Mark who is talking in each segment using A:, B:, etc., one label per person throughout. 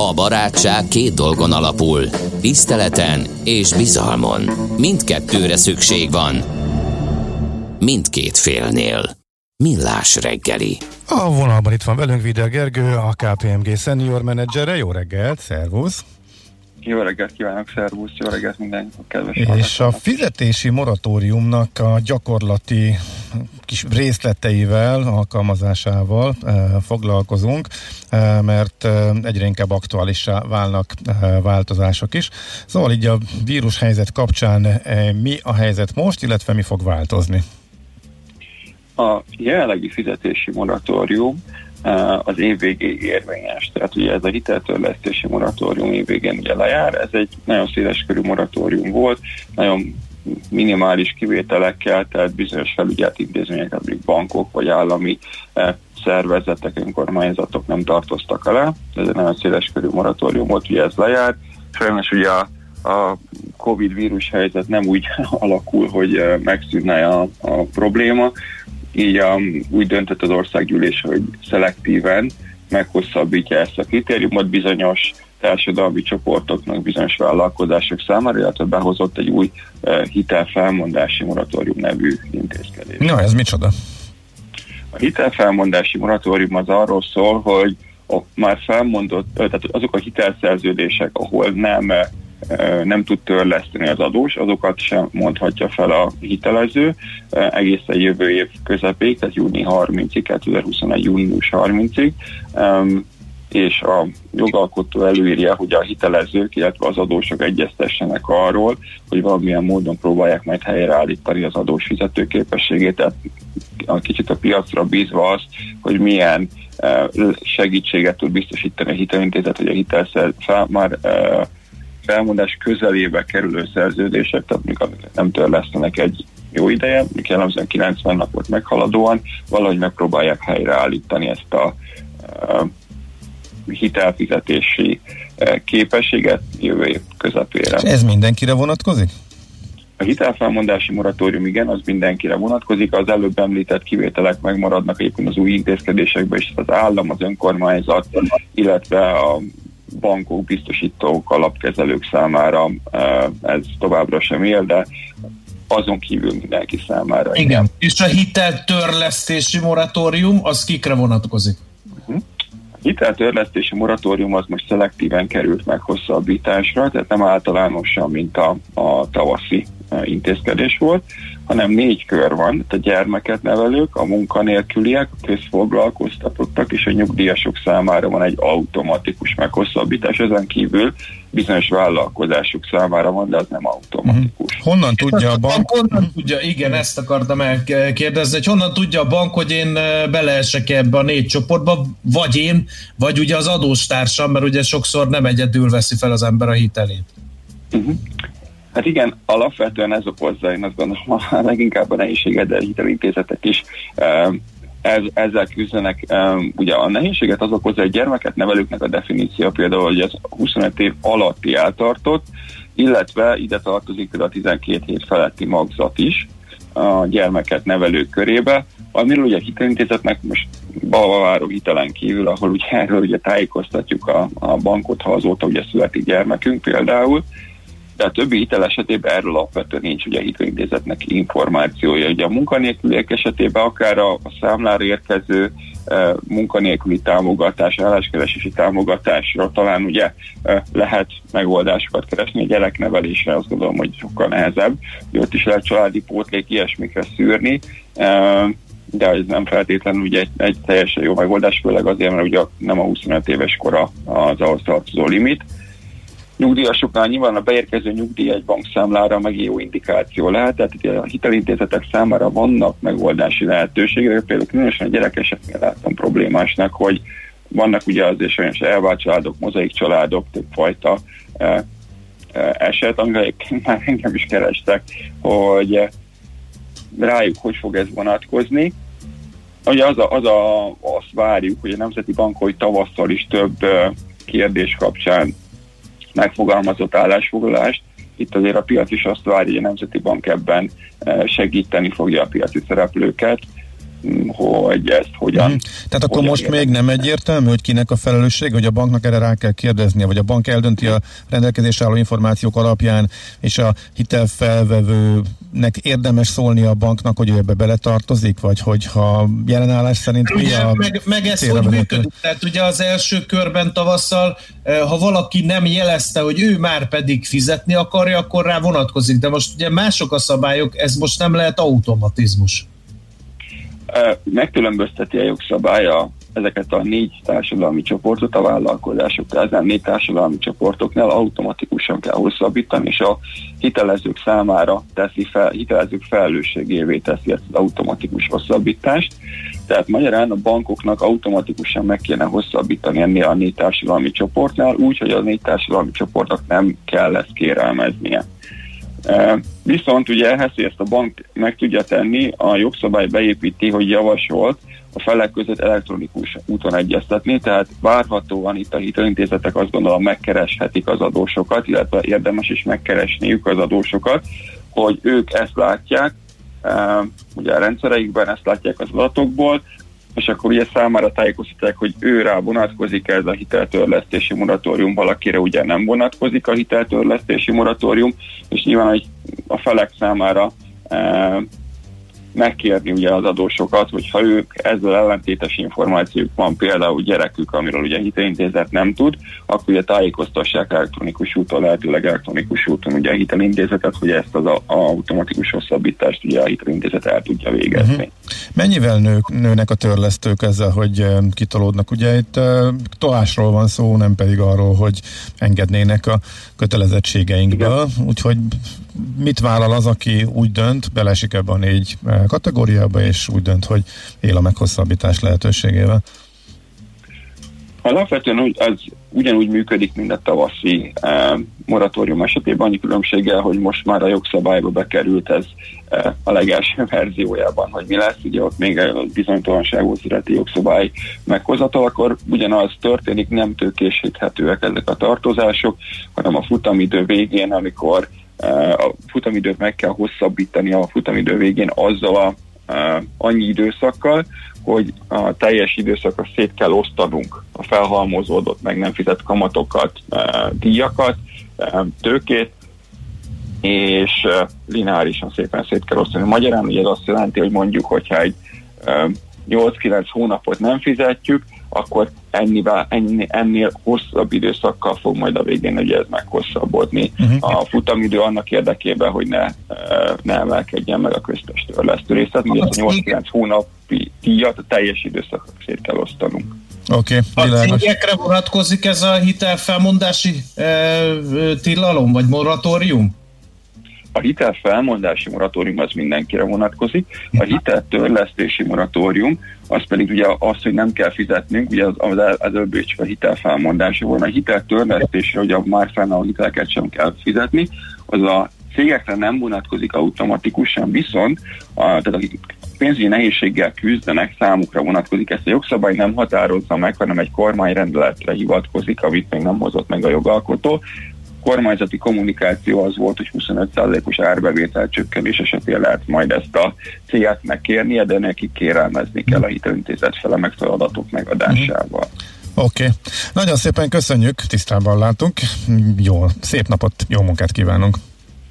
A: A barátság két dolgon alapul, tiszteleten és bizalmon. Mindkettőre szükség van. Mindkét félnél. Millás reggeli.
B: A vonalban itt van velünk Videl Gergő, a KPMG senior menedzsere. Jó reggelt, szervusz!
C: Jó reggelt kívánok, szervusz, jó reggelt minden kedves
B: És a fizetési moratóriumnak a gyakorlati kis részleteivel, alkalmazásával e, foglalkozunk, e, mert e, egyre inkább aktuálissá válnak változások is. Szóval így a vírus helyzet kapcsán mi a helyzet most, illetve mi fog változni?
C: A jelenlegi fizetési moratórium az év végéig érvényes. Tehát ugye ez a hiteltörlesztési moratórium év végén ugye lejár, ez egy nagyon széles körű moratórium volt, nagyon minimális kivételekkel, tehát bizonyos felügyelt intézmények, mint bankok vagy állami szervezetek, önkormányzatok nem tartoztak alá. Ez egy nagyon széles körű moratórium volt, ugye ez lejár. Sajnos ugye a, a Covid vírus helyzet nem úgy alakul, hogy megszűnne a, a probléma, így um, úgy döntött az országgyűlés, hogy szelektíven meghosszabbítja ezt a kritériumot bizonyos társadalmi csoportoknak, bizonyos vállalkozások számára, illetve behozott egy új uh, hitelfelmondási moratórium nevű intézkedés.
B: Na, ez micsoda?
C: A hitelfelmondási moratórium az arról szól, hogy a már felmondott, tehát azok a hitelszerződések, ahol nem nem tud törleszteni az adós, azokat sem mondhatja fel a hitelező egészen jövő év közepéig, tehát júni 30-ig, 2021. június 30-ig, és a jogalkotó előírja, hogy a hitelezők, illetve az adósok egyeztessenek arról, hogy valamilyen módon próbálják majd helyreállítani az adós fizetőképességét, tehát a kicsit a piacra bízva azt, hogy milyen segítséget tud biztosítani a hitelintézet, hogy a hitelszer már felmondás közelébe kerülő szerződések, tehát még nem törlesztenek egy jó ideje, még jellemzően 90 napot meghaladóan, valahogy megpróbálják helyreállítani ezt a hitelfizetési képességet jövő év közepére. És
B: ez mindenkire vonatkozik?
C: A hitelfelmondási moratórium igen, az mindenkire vonatkozik, az előbb említett kivételek megmaradnak egyébként az új intézkedésekben is, az állam, az önkormányzat, illetve a bankok, biztosítók, alapkezelők számára ez továbbra sem él, de azon kívül mindenki számára.
D: Igen. igen. És a hiteltörlesztési moratórium, az kikre vonatkozik?
C: Uh-huh. A hiteltörlesztési moratórium az most szelektíven került meg hosszabbításra, tehát nem általánosan, mint a, a tavaszi intézkedés volt, hanem négy kör van, a gyermeket nevelők, a munkanélküliek, a közfoglalkoztatottak és a nyugdíjasok számára van egy automatikus meghosszabbítás, ezen kívül bizonyos vállalkozások számára van, de az nem automatikus.
B: Uh-huh. Honnan tudja a bank?
D: Honnan uh-huh. tudja, igen, ezt akartam elkérdezni, hogy honnan tudja a bank, hogy én beleesek ebbe a négy csoportba, vagy én, vagy ugye az adóstársam, mert ugye sokszor nem egyedül veszi fel az ember a hitelét.
C: Uh-huh. Hát igen, alapvetően ez okozza, én azt gondolom, a leginkább a nehézséget, de hitelintézetek is ez, ezzel küzdenek. Ugye a nehézséget az okozza, hogy gyermeket nevelőknek a definíció például, hogy ez 25 év alatti eltartott, illetve ide tartozik például a 12 hét feletti magzat is a gyermeket nevelők körébe, amiről ugye hitelintézetnek most balvaváró hitelen kívül, ahol ugye erről ugye tájékoztatjuk a, a bankot, ha azóta ugye születik gyermekünk például, de a többi hitel esetében erről alapvetően nincs ugye a hitelintézetnek információja. Ugye a munkanélküliek esetében akár a, a számlára érkező e, munkanélküli támogatás, álláskeresési támogatásra talán ugye e, lehet megoldásokat keresni a gyereknevelésre, azt gondolom, hogy sokkal nehezebb. Ugye ott is lehet családi pótlék ilyesmikre szűrni, e, de ez nem feltétlenül ugye egy, egy teljesen jó megoldás, főleg azért, mert ugye nem a 25 éves kora az ahhoz tartozó limit, nyugdíjasoknál nyilván a beérkező nyugdíj egy bankszámlára meg jó indikáció lehet, tehát a hitelintézetek számára vannak megoldási lehetőségek, például különösen a gyerek esetnél láttam problémásnak, hogy vannak ugye azért sajnos elvált családok, mozaik családok, többfajta e, e, eset, amivel már engem is kerestek, hogy e, rájuk hogy fog ez vonatkozni. Ugye az a, az a, azt várjuk, hogy a Nemzeti Bank, hogy tavasszal is több kérdés kapcsán megfogalmazott állásfoglalást. Itt azért a piac is azt várja, hogy a Nemzeti Bank ebben e, segíteni fogja a piaci szereplőket. Hogy ezt hogyan. Mm.
B: Tehát akkor most érdekel. még nem egyértelmű, hogy kinek a felelősség, hogy a banknak erre rá kell kérdeznie, vagy a bank eldönti a rendelkezésre álló információk alapján, és a hitelfelvevőnek érdemes szólni a banknak, hogy ő ebbe beletartozik, vagy hogyha jelenállás szerint
D: mi a meg, meg ez hogy működik? Tehát ugye az első körben tavasszal, eh, ha valaki nem jelezte, hogy ő már pedig fizetni akarja, akkor rá vonatkozik. De most ugye mások a szabályok, ez most nem lehet automatizmus.
C: Megkülönbözteti a jogszabálya ezeket a négy társadalmi csoportot a vállalkozások. Tehát a négy társadalmi csoportoknál automatikusan kell hosszabbítani, és a hitelezők számára teszi fel, hitelezők felelősségévé teszi ezt az automatikus hosszabbítást. Tehát magyarán a bankoknak automatikusan meg kéne hosszabbítani ennél a négy társadalmi csoportnál, úgy, hogy a négy társadalmi csoportnak nem kell ezt kérelmeznie. Viszont ugye ehhez, hogy ezt a bank meg tudja tenni, a jogszabály beépíti, hogy javasolt a felek között elektronikus úton egyeztetni, tehát várhatóan itt a hitelintézetek azt gondolom megkereshetik az adósokat, illetve érdemes is megkeresniük az adósokat, hogy ők ezt látják, ugye a rendszereikben ezt látják az adatokból, és akkor ugye számára tájékoztatják, hogy ő rá vonatkozik ez a hiteltörlesztési moratórium, valakire ugye nem vonatkozik a hiteltörlesztési moratórium, és nyilván hogy a felek számára e, megkérni ugye az adósokat, hogyha ők ezzel ellentétes információk van, például gyerekük, amiről ugye hitelintézet nem tud, akkor ugye tájékoztassák elektronikus úton, lehetőleg elektronikus úton ugye a hitelintézetet, hogy ezt az a, a automatikus hosszabbítást ugye a hitelintézet el tudja végezni. Uh-huh.
B: Mennyivel nő, nőnek a törlesztők ezzel, hogy kitolódnak? Ugye itt tolásról van szó, nem pedig arról, hogy engednének a kötelezettségeinkből, Igen. úgyhogy mit vállal az, aki úgy dönt, belesik ebbe a négy eh, kategóriába, és úgy dönt, hogy él a meghosszabbítás lehetőségével?
C: Alapvetően úgy, az ugyanúgy működik, mint a tavaszi e, moratórium esetében, annyi különbséggel, hogy most már a jogszabályba bekerült ez e, a legelső verziójában, hogy mi lesz, ugye ott még a bizonytalanságú születi jogszabály meghozatal, akkor ugyanaz történik, nem tőkésíthetőek ezek a tartozások, hanem a futamidő végén, amikor a futamidőt meg kell hosszabbítani a futamidő végén azzal a annyi időszakkal, hogy a teljes időszakra szét kell osztanunk a felhalmozódott, meg nem fizet kamatokat, díjakat, tőkét, és lineárisan szépen szét kell osztani. Magyarán ugye ez azt jelenti, hogy mondjuk, hogyha egy 8-9 hónapot nem fizetjük, akkor ennivel, enni, ennél hosszabb időszakkal fog majd a végén ugye ez meghosszabbodni uh-huh. a futamidő annak érdekében, hogy ne, ne emelkedjen meg a köztes törlesztő részlet, ugye ez a 8-9 hónapi díjat a teljes időszakra szét kell osztanunk.
B: Oké, okay,
D: A cégekre vonatkozik ez a hitelfelmondási e, tilalom, vagy moratórium?
C: A hitel moratórium az mindenkire vonatkozik, a hitel törlesztési moratórium az pedig ugye az, hogy nem kell fizetnünk, ugye az, az, előbb is a hitel felmondása volt, a hitel törlesztésre, hogy a már fennálló hiteleket sem kell fizetni, az a cégekre nem vonatkozik automatikusan, viszont a, tehát akik pénzügyi nehézséggel küzdenek, számukra vonatkozik. Ezt a jogszabály nem határozza meg, hanem egy kormányrendeletre hivatkozik, amit még nem hozott meg a jogalkotó kormányzati kommunikáció az volt, hogy 25%-os árbevétel csökkenés esetén lehet majd ezt a célját megkérnie, de neki kérelmezni kell a hitelintézet fele megfelelő adatok megadásával.
B: Oké. Okay. Nagyon szépen köszönjük, tisztában látunk. Jó, szép napot, jó munkát kívánunk.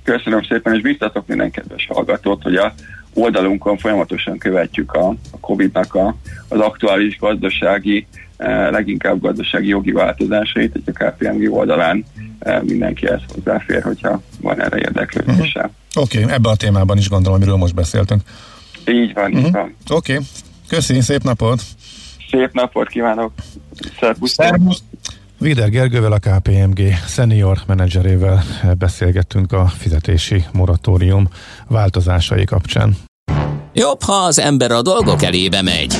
C: Köszönöm szépen, és biztatok minden kedves hallgatót, hogy a oldalunkon folyamatosan követjük a, a COVID-nak a, az aktuális gazdasági, eh, leginkább gazdasági jogi változásait, hogy a KPMG oldalán mindenki ezt hozzáfér, hogyha van erre érdeklődése. Uh-huh.
B: Oké, okay, ebbe a témában is gondolom, amiről most beszéltünk.
C: Így van, uh-huh. így van.
B: Oké, okay. köszi, szép napot!
C: Szép napot kívánok! Szervusz! Szervusz.
B: Vider Gergővel, a KPMG senior menedzserével beszélgettünk a fizetési moratórium változásai kapcsán.
A: Jobb, ha az ember a dolgok elébe megy,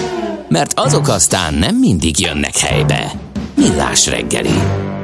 A: mert azok aztán nem mindig jönnek helybe. Millás reggeli.